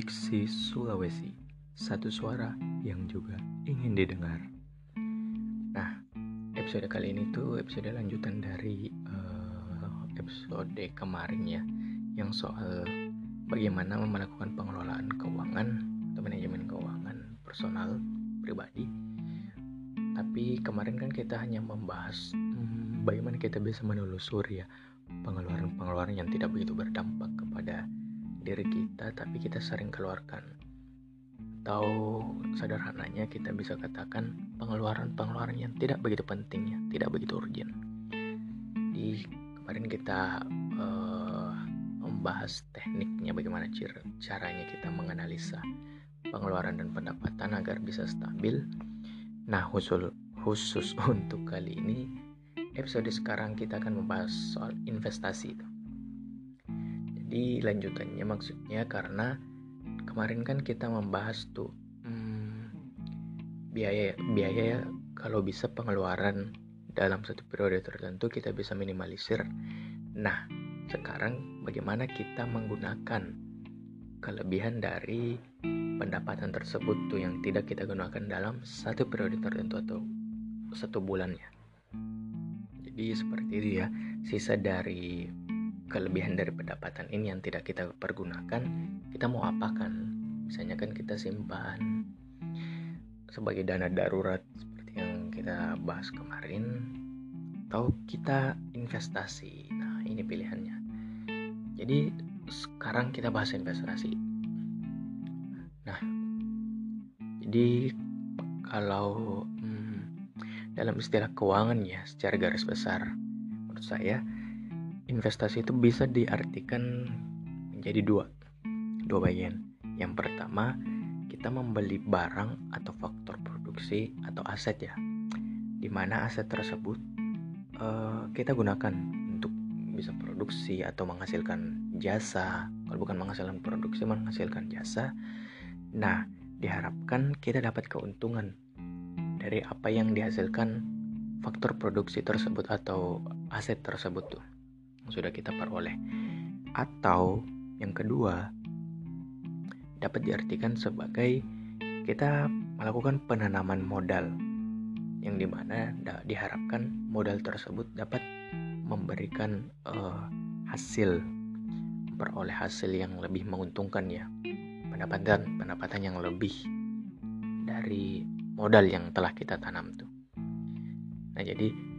Diksi Sulawesi, satu suara yang juga ingin didengar. Nah, episode kali ini tuh episode lanjutan dari uh, episode kemarin ya, yang soal bagaimana melakukan pengelolaan keuangan atau manajemen keuangan personal pribadi. Tapi kemarin kan kita hanya membahas hmm, bagaimana kita bisa menelusuri ya pengeluaran-pengeluaran yang tidak begitu berdampak kepada diri kita tapi kita sering keluarkan. Atau sederhananya kita bisa katakan pengeluaran-pengeluaran yang tidak begitu penting ya tidak begitu urgent. Di kemarin kita uh, membahas tekniknya bagaimana caranya kita menganalisa pengeluaran dan pendapatan agar bisa stabil. Nah khusus khusus untuk kali ini episode sekarang kita akan membahas soal investasi itu jadi lanjutannya maksudnya karena kemarin kan kita membahas tuh hmm, biaya biaya ya kalau bisa pengeluaran dalam satu periode tertentu kita bisa minimalisir. Nah, sekarang bagaimana kita menggunakan kelebihan dari pendapatan tersebut tuh yang tidak kita gunakan dalam satu periode tertentu atau satu bulannya. Jadi seperti itu ya, sisa dari kelebihan dari pendapatan ini yang tidak kita pergunakan, kita mau apakan? Misalnya kan kita simpan sebagai dana darurat seperti yang kita bahas kemarin, atau kita investasi. Nah, ini pilihannya. Jadi sekarang kita bahas investasi. Nah, jadi kalau hmm, dalam istilah keuangan ya, secara garis besar, menurut saya investasi itu bisa diartikan menjadi dua, dua bagian. Yang pertama, kita membeli barang atau faktor produksi atau aset ya, di mana aset tersebut uh, kita gunakan untuk bisa produksi atau menghasilkan jasa. Kalau bukan menghasilkan produksi, menghasilkan jasa. Nah, diharapkan kita dapat keuntungan dari apa yang dihasilkan faktor produksi tersebut atau aset tersebut tuh sudah kita peroleh. Atau yang kedua, dapat diartikan sebagai kita melakukan penanaman modal yang di mana diharapkan modal tersebut dapat memberikan uh, hasil memperoleh hasil yang lebih menguntungkan ya pendapatan pendapatan yang lebih dari modal yang telah kita tanam tuh nah jadi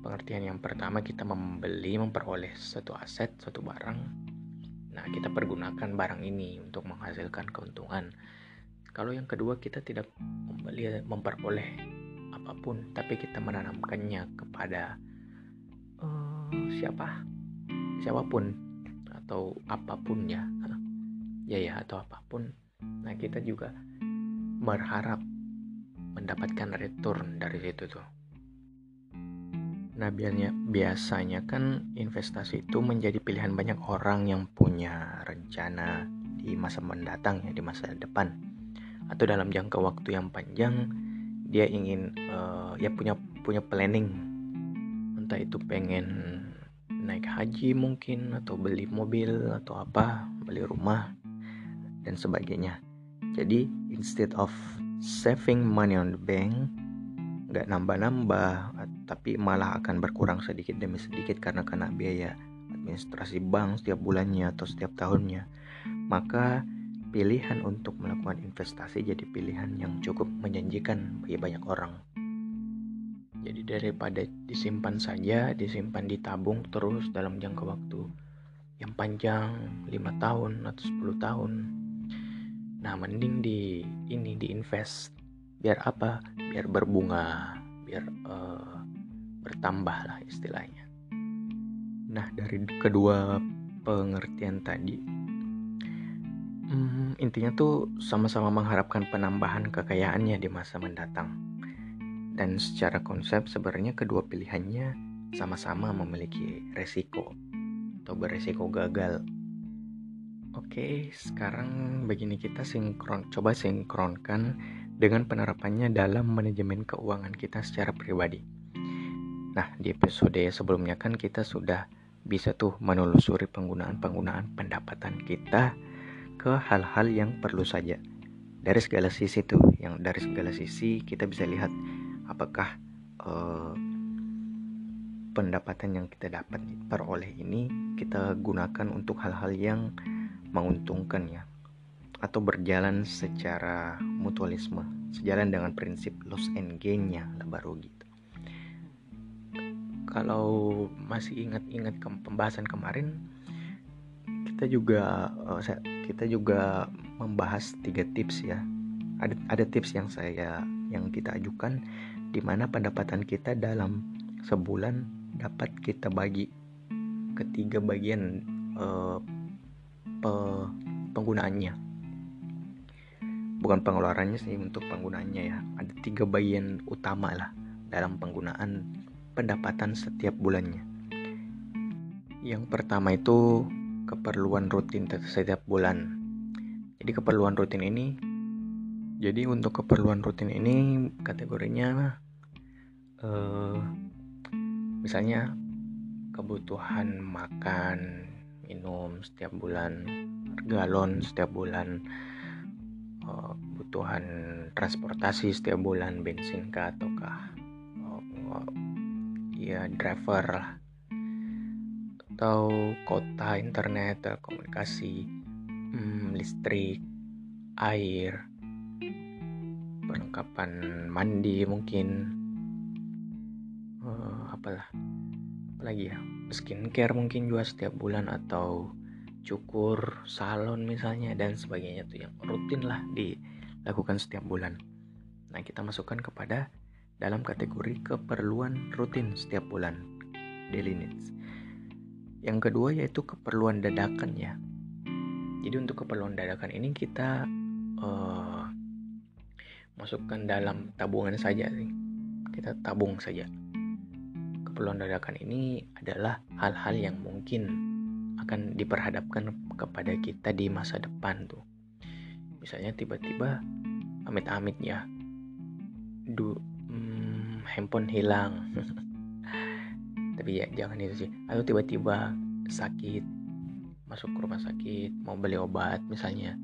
Pengertian yang pertama kita membeli, memperoleh suatu aset, suatu barang. Nah, kita pergunakan barang ini untuk menghasilkan keuntungan. Kalau yang kedua kita tidak membeli, memperoleh apa pun, tapi kita menanamkannya kepada uh, siapa, siapa pun atau apa pun ya, ya ya atau apa pun. Nah, kita juga berharap mendapatkan return dari situ tuh. Nah, biasanya, biasanya kan investasi itu menjadi pilihan banyak orang yang punya rencana di masa mendatang ya, di masa depan. Atau dalam jangka waktu yang panjang dia ingin uh, ya punya punya planning. Entah itu pengen naik haji mungkin atau beli mobil atau apa, beli rumah dan sebagainya. Jadi, instead of saving money on the bank, nggak nambah-nambah tapi malah akan berkurang sedikit demi sedikit karena kena biaya administrasi bank setiap bulannya atau setiap tahunnya. Maka pilihan untuk melakukan investasi jadi pilihan yang cukup menjanjikan bagi banyak orang. Jadi daripada disimpan saja disimpan ditabung terus dalam jangka waktu yang panjang 5 tahun atau 10 tahun. Nah mending di ini diinvest biar apa? Biar berbunga biar uh, bertambah lah istilahnya. Nah dari kedua pengertian tadi hmm, intinya tuh sama-sama mengharapkan penambahan kekayaannya di masa mendatang. Dan secara konsep sebenarnya kedua pilihannya sama-sama memiliki resiko atau beresiko gagal. Oke, sekarang begini kita sinkron, coba sinkronkan dengan penerapannya dalam manajemen keuangan kita secara pribadi. Nah, di episode sebelumnya kan kita sudah bisa tuh menelusuri penggunaan-penggunaan pendapatan kita ke hal-hal yang perlu saja dari segala sisi tuh yang dari segala sisi kita bisa lihat apakah uh, pendapatan yang kita dapat peroleh ini kita gunakan untuk hal-hal yang menguntungkan ya atau berjalan secara mutualisme sejalan dengan prinsip loss and gain-nya lah baru gitu kalau masih ingat-ingat ke pembahasan kemarin kita juga uh, kita juga membahas tiga tips ya. Ada ada tips yang saya yang kita ajukan di mana pendapatan kita dalam sebulan dapat kita bagi ketiga bagian uh, pe, penggunaannya. Bukan pengeluarannya sih untuk penggunaannya ya. Ada tiga bagian utama lah dalam penggunaan pendapatan setiap bulannya. Yang pertama itu keperluan rutin setiap bulan jadi keperluan rutin ini jadi untuk keperluan rutin ini kategorinya uh, misalnya kebutuhan makan minum setiap bulan galon setiap bulan uh, kebutuhan transportasi setiap bulan bensin kah ataukah uh, ya driver lah. Atau kota internet telekomunikasi hmm, listrik, air, perlengkapan mandi mungkin, uh, apalah, apalagi ya, skincare mungkin juga setiap bulan atau cukur, salon misalnya dan sebagainya tuh yang rutin lah dilakukan setiap bulan. Nah kita masukkan kepada dalam kategori keperluan rutin setiap bulan, daily needs. Yang kedua yaitu keperluan dadakan ya jadi untuk keperluan dadakan ini kita uh, masukkan dalam tabungan saja sih kita tabung saja keperluan dadakan ini adalah hal-hal yang mungkin akan diperhadapkan kepada kita di masa depan tuh. Misalnya tiba-tiba amit-amit ya du hmm, handphone hilang. Tapi ya jangan itu sih. Atau tiba-tiba sakit masuk ke rumah sakit mau beli obat misalnya.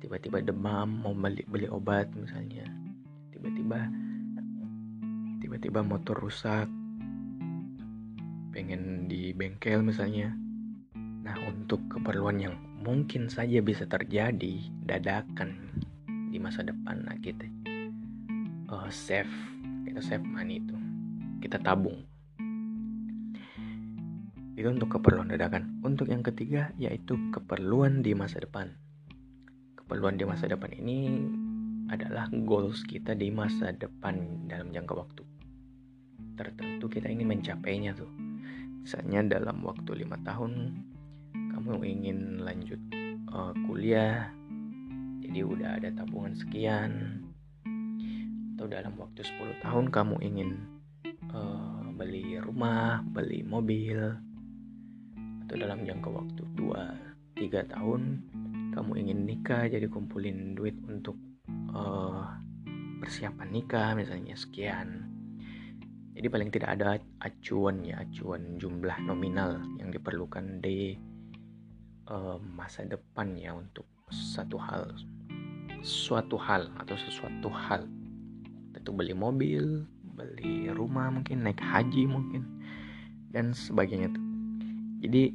Tiba-tiba demam mau beli beli obat misalnya. Tiba-tiba tiba-tiba motor rusak pengen di bengkel misalnya nah untuk keperluan yang mungkin saja bisa terjadi dadakan di masa depan nah kita uh, save kita save money itu kita tabung itu untuk keperluan dadakan. Untuk yang ketiga yaitu keperluan di masa depan. Keperluan di masa depan ini adalah goals kita di masa depan dalam jangka waktu tertentu kita ingin mencapainya tuh. Misalnya dalam waktu lima tahun kamu ingin lanjut uh, kuliah, jadi udah ada tabungan sekian. Atau dalam waktu 10 tahun kamu ingin uh, beli rumah, beli mobil, atau dalam jangka waktu 2-3 tahun kamu ingin nikah jadi kumpulin duit untuk uh, persiapan nikah misalnya sekian. Jadi paling tidak ada acuan ya acuan jumlah nominal yang diperlukan di uh, masa depan ya untuk satu hal suatu hal atau sesuatu hal tentu beli mobil beli rumah mungkin naik haji mungkin dan sebagainya tuh jadi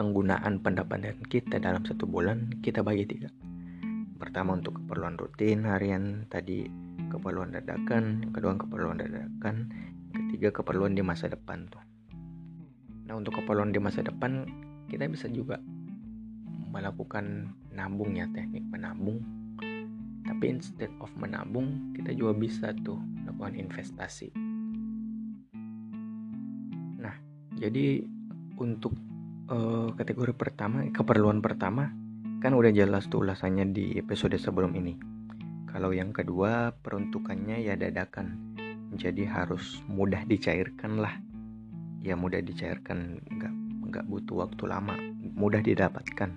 penggunaan pendapatan kita dalam satu bulan kita bagi tiga. Pertama untuk keperluan rutin harian tadi keperluan dadakan, kedua keperluan dadakan, ketiga keperluan di masa depan tuh. Nah untuk keperluan di masa depan kita bisa juga melakukan nabung ya teknik menabung. Tapi instead of menabung kita juga bisa tuh melakukan investasi. Nah jadi untuk uh, kategori pertama keperluan pertama kan udah jelas tuh ulasannya di episode sebelum ini kalau yang kedua peruntukannya ya dadakan jadi harus mudah dicairkan lah ya mudah dicairkan nggak nggak butuh waktu lama mudah didapatkan.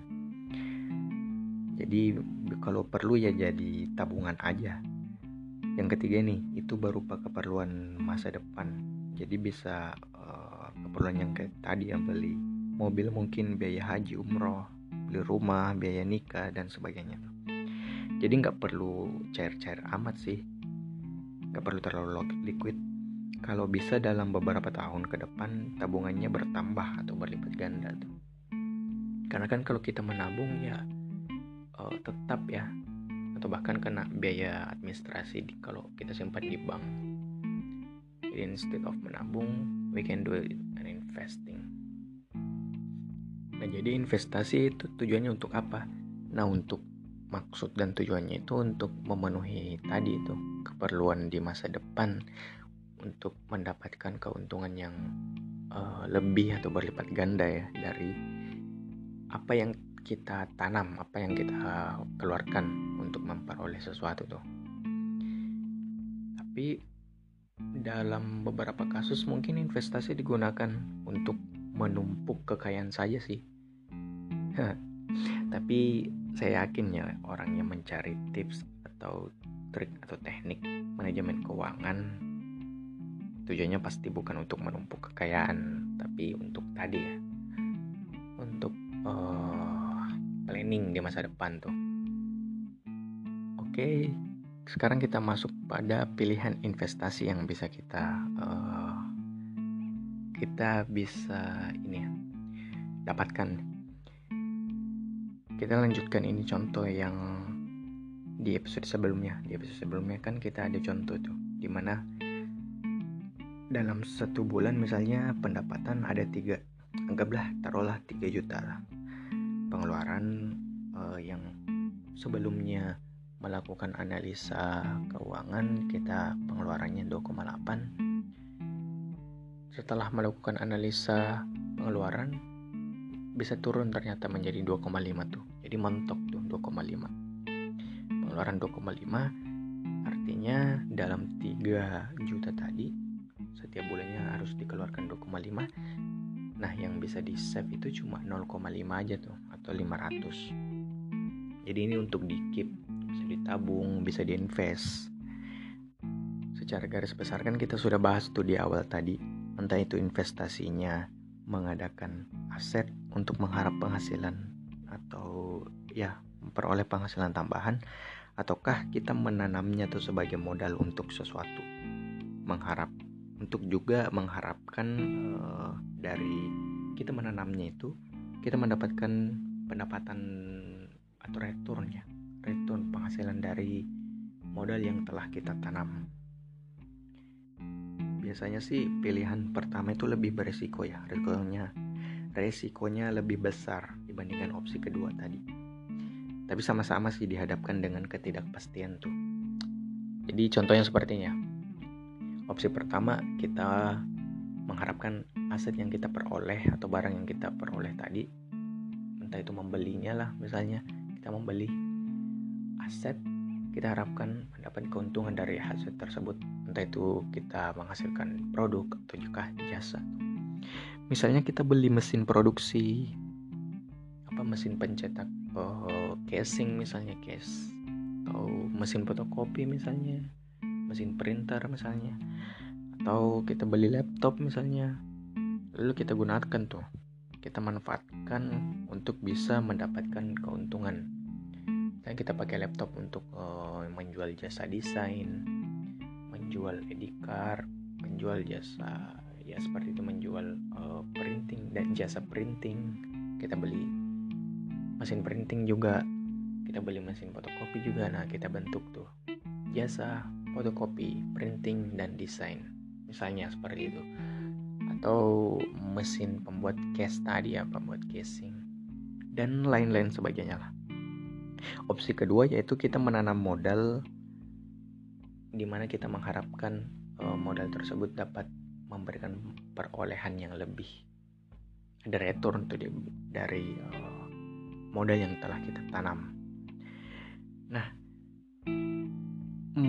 Jadi kalau perlu ya jadi tabungan aja. Yang ketiga nih itu berupa keperluan masa depan. Jadi bisa uh, keperluan yang kayak tadi yang beli mobil mungkin biaya haji umroh beli rumah biaya nikah dan sebagainya. Jadi nggak perlu cair-cair amat sih. Nggak perlu terlalu liquid kalau bisa dalam beberapa tahun ke depan tabungannya bertambah atau berlipat ganda tuh. Karena kan kalau kita menabung ya uh, tetap ya atau bahkan kena biaya administrasi di, kalau kita simpan di bank. Jadi instead of menabung we can do it and investing. Nah jadi investasi itu tujuannya untuk apa? Nah untuk maksud dan tujuannya itu untuk memenuhi tadi itu keperluan di masa depan untuk mendapatkan keuntungan yang uh, lebih atau berlipat ganda ya dari apa yang kita tanam, apa yang kita keluarkan untuk memperoleh sesuatu tuh. Tapi dalam beberapa kasus mungkin investasi digunakan untuk menumpuk kekayaan saja sih. Tapi saya yakin ya orang yang mencari tips atau trik atau teknik manajemen keuangan tujuannya pasti bukan untuk menumpuk kekayaan tapi untuk tadi ya. Untuk uh, planning di masa depan tuh. Oke sekarang kita masuk pada pilihan investasi yang bisa kita uh, kita bisa ini ya dapatkan. Kita lanjutkan ini contoh yang di episode sebelumnya. Di episode sebelumnya kan kita ada contoh tuh di mana dalam satu bulan misalnya pendapatan ada tiga. Anggaplah taruhlah 3 juta lah. Pengeluaran uh, yang sebelumnya melakukan analisa keuangan kita pengeluarannya 2,8 setelah melakukan analisa pengeluaran bisa turun ternyata menjadi 2,5 tuh. Jadi mentok tuh 2,5 pengeluaran 2,5 artinya dalam 3 juta harus dikeluarkan 2,5 nah yang bisa di save itu cuma 0,5 aja tuh atau 500 jadi ini untuk di keep bisa ditabung bisa diinvest. Secara garis besar kan kita sudah bahas tuh di awal tadi entah itu investasinya mengadakan aset untuk mengharap penghasilan atau ya memperoleh penghasilan tambahan ataukah kita menanamnya tuh sebagai modal untuk sesuatu mengharap untuk juga mengharapkan uh, dari kita menanamnya itu kita mendapatkan pendapatan atau return ya return penghasilan dari modal yang telah kita tanam. Biasanya sih pilihan pertama itu lebih beresiko ya resikonya resikonya lebih besar dibandingkan opsi kedua tadi. Tapi sama-sama sih dihadapkan dengan ketidakpastian tuh. Jadi contohnya sepertinya Opsi pertama, kita mengharapkan aset yang kita peroleh atau barang yang kita peroleh tadi, entah itu membelinya lah misalnya, kita membeli aset, kita harapkan mendapat keuntungan dari aset tersebut, entah itu kita menghasilkan produk atau juga jasa. Misalnya kita beli mesin produksi, apa mesin pencetak oh, casing misalnya case, atau mesin fotokopi misalnya, mesin printer misalnya. Atau kita beli laptop misalnya. Lalu kita gunakan tuh. Kita manfaatkan untuk bisa mendapatkan keuntungan. Dan kita pakai laptop untuk uh, menjual jasa desain menjual edikar menjual jasa ya seperti itu menjual uh, printing dan jasa printing. Kita beli mesin printing juga. Kita beli mesin fotokopi juga. Nah kita bentuk tuh jasa fotokopi, printing, dan desain. Misalnya seperti itu. Atau mesin pembuat case tadi ya, pembuat casing. Dan lain-lain sebagainya lah. Opsi kedua yaitu kita menanam modal di mana kita mengharapkan uh, modal tersebut dapat memberikan perolehan yang lebih. Ada return tuh dari uh, modal yang telah kita tanam. Nah,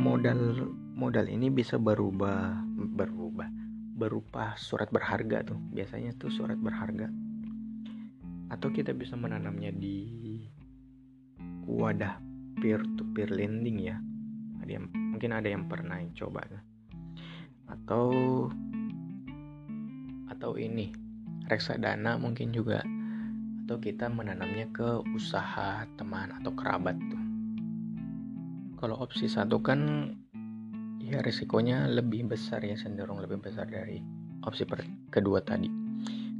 modal modal ini bisa berubah berubah berupa surat berharga tuh. Biasanya tuh surat berharga. Atau kita bisa menanamnya di wadah peer to peer lending ya. Ada yang mungkin ada yang pernah coba atau atau ini reksadana mungkin juga. Atau kita menanamnya ke usaha teman atau kerabat tuh. Kalau opsi satu kan ya risikonya lebih besar ya cenderung lebih besar dari opsi kedua tadi.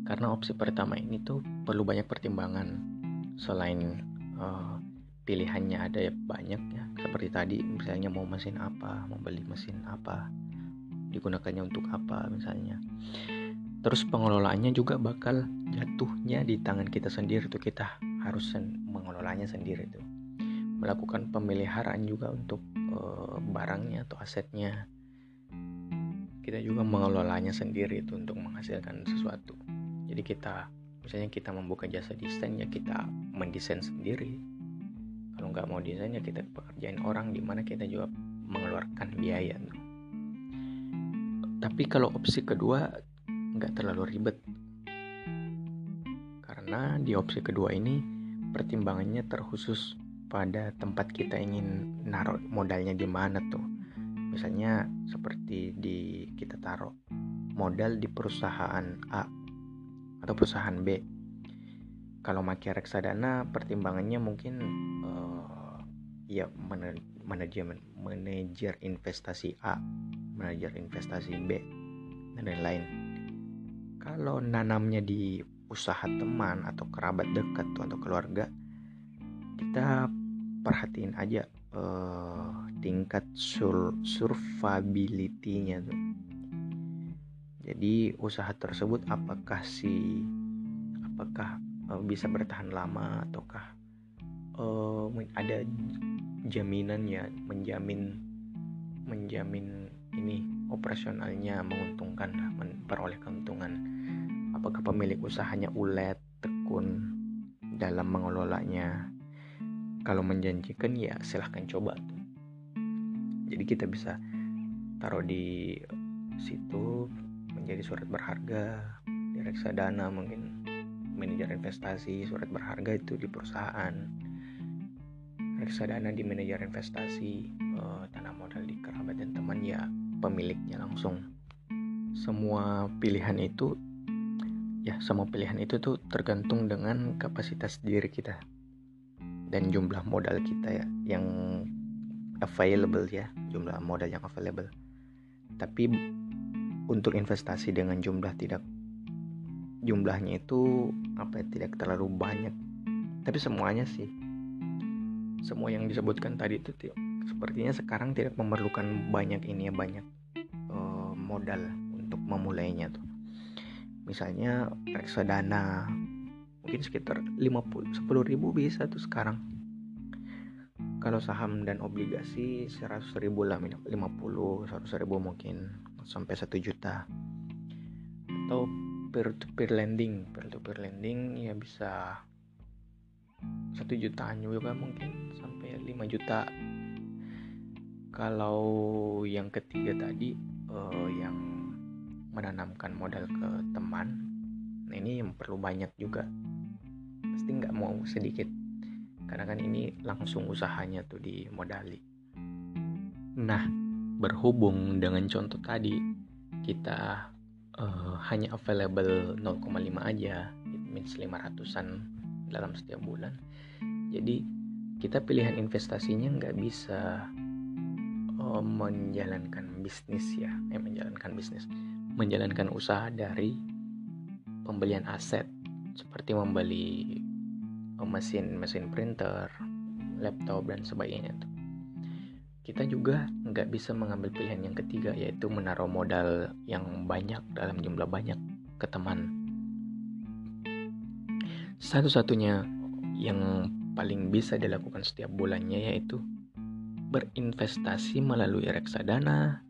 Karena opsi pertama ini tuh perlu banyak pertimbangan. Selain uh, pilihannya ada ya banyak ya seperti tadi misalnya mau mesin apa mau beli mesin apa digunakannya untuk apa misalnya. Terus pengelolaannya juga bakal jatuhnya di tangan kita sendiri tuh kita harus mengelolanya sendiri tuh melakukan pemeliharaan juga untuk e, barangnya atau asetnya. Kita juga mengelolanya sendiri itu untuk menghasilkan sesuatu. Jadi kita misalnya kita membuka jasa desain ya kita mendesain sendiri. Kalau nggak mau desain ya kita pekerjain orang di mana kita juga mengeluarkan biaya tapi kalau opsi kedua nggak terlalu ribet. Karena di opsi kedua ini pertimbangannya terkhusus pada tempat kita ingin naruh modalnya di mana tuh? Misalnya seperti di kita taruh modal di perusahaan A atau perusahaan B. Kalau pakai reksadana pertimbangannya mungkin uh, ya manajemen manajer investasi A manajer investasi B dan lain-lain. Kalau nanamnya di usaha teman atau kerabat dekat atau keluarga kita perhatiin aja uh, tingkat sur survivability-nya tuh jadi usaha tersebut apakah si apakah uh, bisa bertahan lama ataukah uh, ada jaminannya menjamin menjamin ini operasionalnya menguntungkan memperoleh keuntungan apakah pemilik usahanya ulet, tekun dalam mengelolanya. Kalau menjanjikan ya silahkan coba. Jadi kita bisa taruh di situ menjadi surat berharga di reksadana mungkin manajer investasi surat berharga itu di perusahaan. Reksadana di manajer investasi uh, tanah modal di kerabat dan teman ya pemiliknya langsung. Semua pilihan itu ya semua pilihan itu tuh tergantung dengan kapasitas diri kita dan jumlah modal kita ya yang available ya jumlah modal yang available. Tapi untuk investasi dengan jumlah tidak jumlahnya itu apa ya, tidak terlalu banyak. Tapi semuanya sih. Semua yang disebutkan tadi itu sepertinya sekarang tidak memerlukan banyak ini ya banyak uh, modal untuk memulainya tuh. Misalnya reksadana mungkin sekitar 50 10 ribu bisa tuh sekarang. Kalau saham dan obligasi 100 ribu lah 50 100 ribu mungkin sampai 1 juta. Atau peer to peer lending peer to peer lending ya bisa satu jutaan juga mungkin sampai 5 juta. Kalau yang ketiga tadi uh, yang menanamkan modal ke teman nah ini yang perlu banyak juga. Pasti nggak mau sedikit. Karena kan ini langsung usahanya tuh di modali nah berhubung dengan contoh tadi kita uh, hanya available 0,5 aja it means 500an dalam setiap bulan. Jadi kita pilihan investasinya nggak bisa uh, menjalankan bisnis ya eh menjalankan bisnis menjalankan usaha dari pembelian aset seperti membeli mesin mesin printer, laptop dan sebagainya. Kita juga nggak bisa mengambil pilihan yang ketiga yaitu menaruh modal yang banyak dalam jumlah banyak ke teman. Satu-satunya yang paling bisa dilakukan setiap bulannya yaitu berinvestasi melalui reksadana,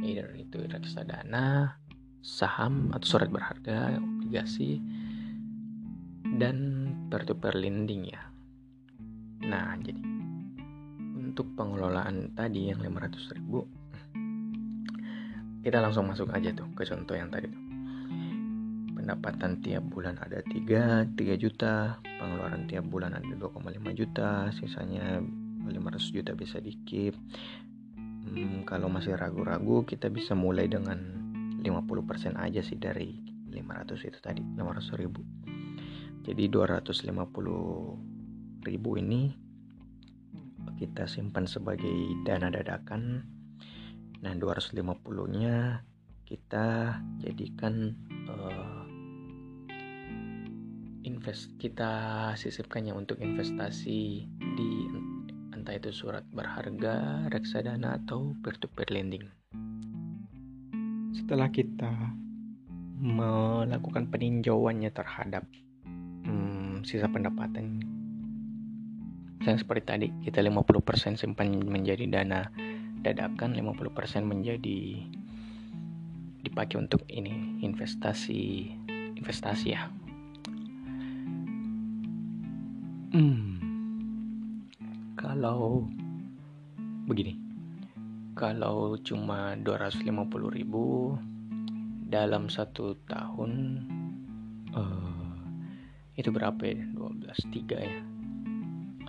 either itu reksadana saham atau surat berharga, obligasi, dan peer-to-peer lending ya. Nah, jadi untuk pengelolaan tadi yang 500 ribu, kita langsung masuk aja tuh ke contoh yang tadi tuh. Pendapatan tiap bulan ada 3, 3 juta, pengeluaran tiap bulan ada 2,5 juta, sisanya 500 juta bisa dikip. Hmm, kalau masih ragu-ragu, kita bisa mulai dengan 50% aja sih dari 500 itu tadi 500 ribu jadi 250 ribu ini kita simpan sebagai dana dadakan nah 250 nya kita jadikan uh, invest kita sisipkannya untuk investasi di entah itu surat berharga, reksadana atau peer-to-peer lending. Setelah kita melakukan peninjauannya terhadap hmm, sisa pendapatan. Yang seperti tadi kita 50% simpan menjadi dana dadakan 50% menjadi dipakai untuk ini investasi investasi ya. Hmm. Kalau begini kalau cuma 250 ribu dalam satu tahun uh, itu berapa ya? 12 3 ya?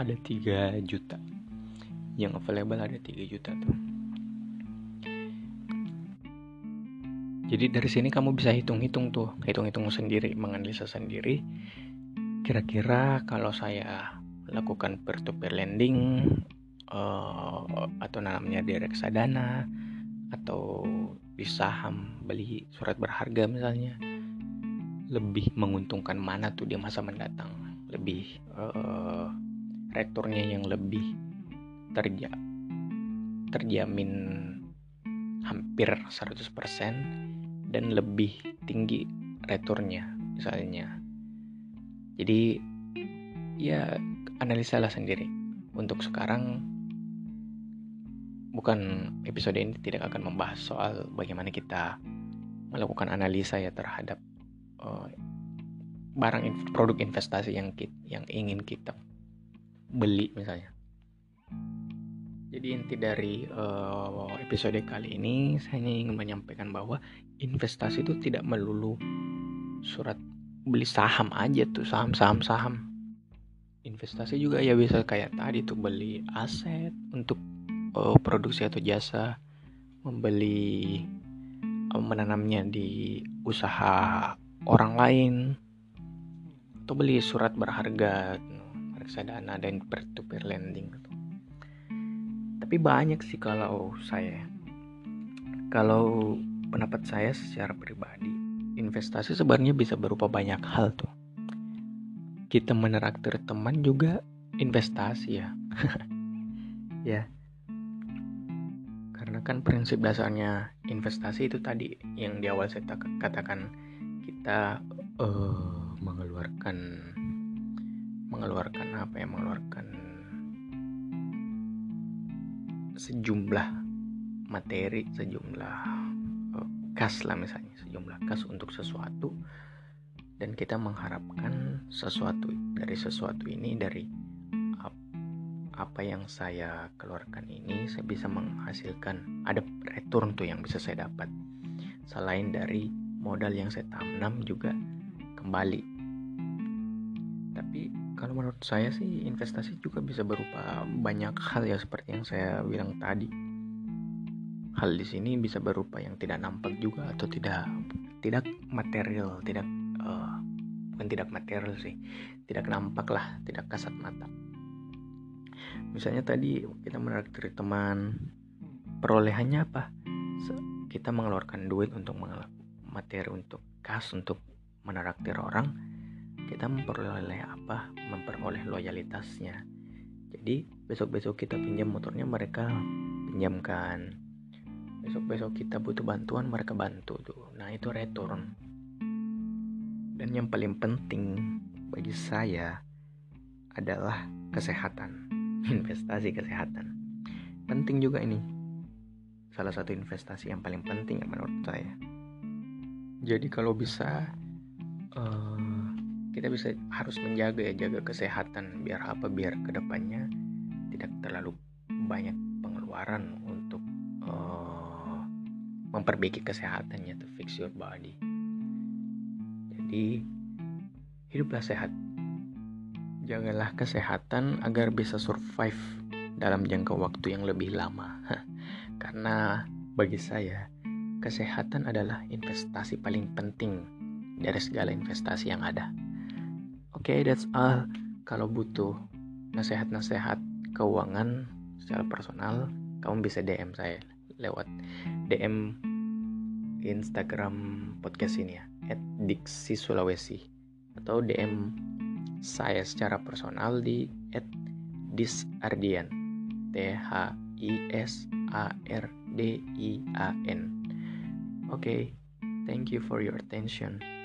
Ada 3 juta. Yang available ada 3 juta tuh. Jadi dari sini kamu bisa hitung-hitung tuh, hitung-hitung sendiri, menganalisa sendiri. Kira-kira kalau saya lakukan peer-to-peer lending uh, atau namanya di reksadana atau di saham beli surat berharga misalnya. Lebih menguntungkan mana tuh di masa mendatang? Lebih uh, returnnya yang lebih terja terjamin hampir 100% dan lebih tinggi returnnya misalnya. Jadi ya analisa lah sendiri. Untuk sekarang bukan episode ini tidak akan membahas soal bagaimana kita melakukan analisa ya terhadap uh, barang produk investasi yang kita, yang ingin kita beli misalnya jadi inti dari uh, episode kali ini saya ingin menyampaikan bahwa investasi itu tidak melulu surat beli saham aja tuh saham-saham saham. Investasi juga ya bisa kayak tadi tuh beli aset untuk produksi atau jasa, membeli uh, menanamnya di usaha orang lain. Atau beli surat berharga reksadana dan peer-to-peer lending tapi banyak sih kalau saya. Kalau pendapat saya secara pribadi investasi sebenarnya bisa berupa banyak hal tuh. Kita meneraktir teman juga investasi ya. Ya karena kan prinsip dasarnya investasi itu tadi yang di awal saya katakan kita uh, mengeluarkan mengeluarkan apa ya mengeluarkan sejumlah materi, sejumlah uh, kas lah misalnya, sejumlah kas untuk sesuatu. Dan kita mengharapkan sesuatu dari sesuatu ini dari apa yang saya keluarkan ini saya bisa menghasilkan ada return tuh yang bisa saya dapat selain dari modal yang saya tanam juga kembali tapi kalau menurut saya sih investasi juga bisa berupa banyak hal ya seperti yang saya bilang tadi. Hal di sini bisa berupa yang tidak nampak juga atau tidak tidak material, tidak uh, bukan tidak material sih, tidak nampak lah, tidak kasat mata. Misalnya tadi kita menarik teman, perolehannya apa? Kita mengeluarkan duit untuk materi untuk kas untuk menaraktir orang kita memperoleh apa? Memperoleh loyalitasnya. Jadi besok-besok kita pinjam motornya mereka pinjamkan. Besok-besok kita butuh bantuan mereka bantu tuh. Nah itu return. Dan yang paling penting bagi saya adalah kesehatan investasi kesehatan. Penting juga ini. Salah satu investasi yang paling penting menurut saya. Jadi kalau bisa uh, kita bisa harus menjaga ya jaga kesehatan biar apa biar ke depannya tidak terlalu banyak pengeluaran untuk uh, memperbaiki kesehatannya to fix your body. Jadi hiduplah sehat jagalah kesehatan agar bisa survive dalam jangka waktu yang lebih lama karena bagi saya kesehatan adalah investasi paling penting dari segala investasi yang ada Oke, okay, that's all. Kalau butuh nasihat-nasihat keuangan secara personal, kamu bisa DM saya lewat DM Instagram podcast ini ya, @diksi Sulawesi atau DM saya secara personal di @disardian. T H I S A R D I A N. Oke, okay, thank you for your attention.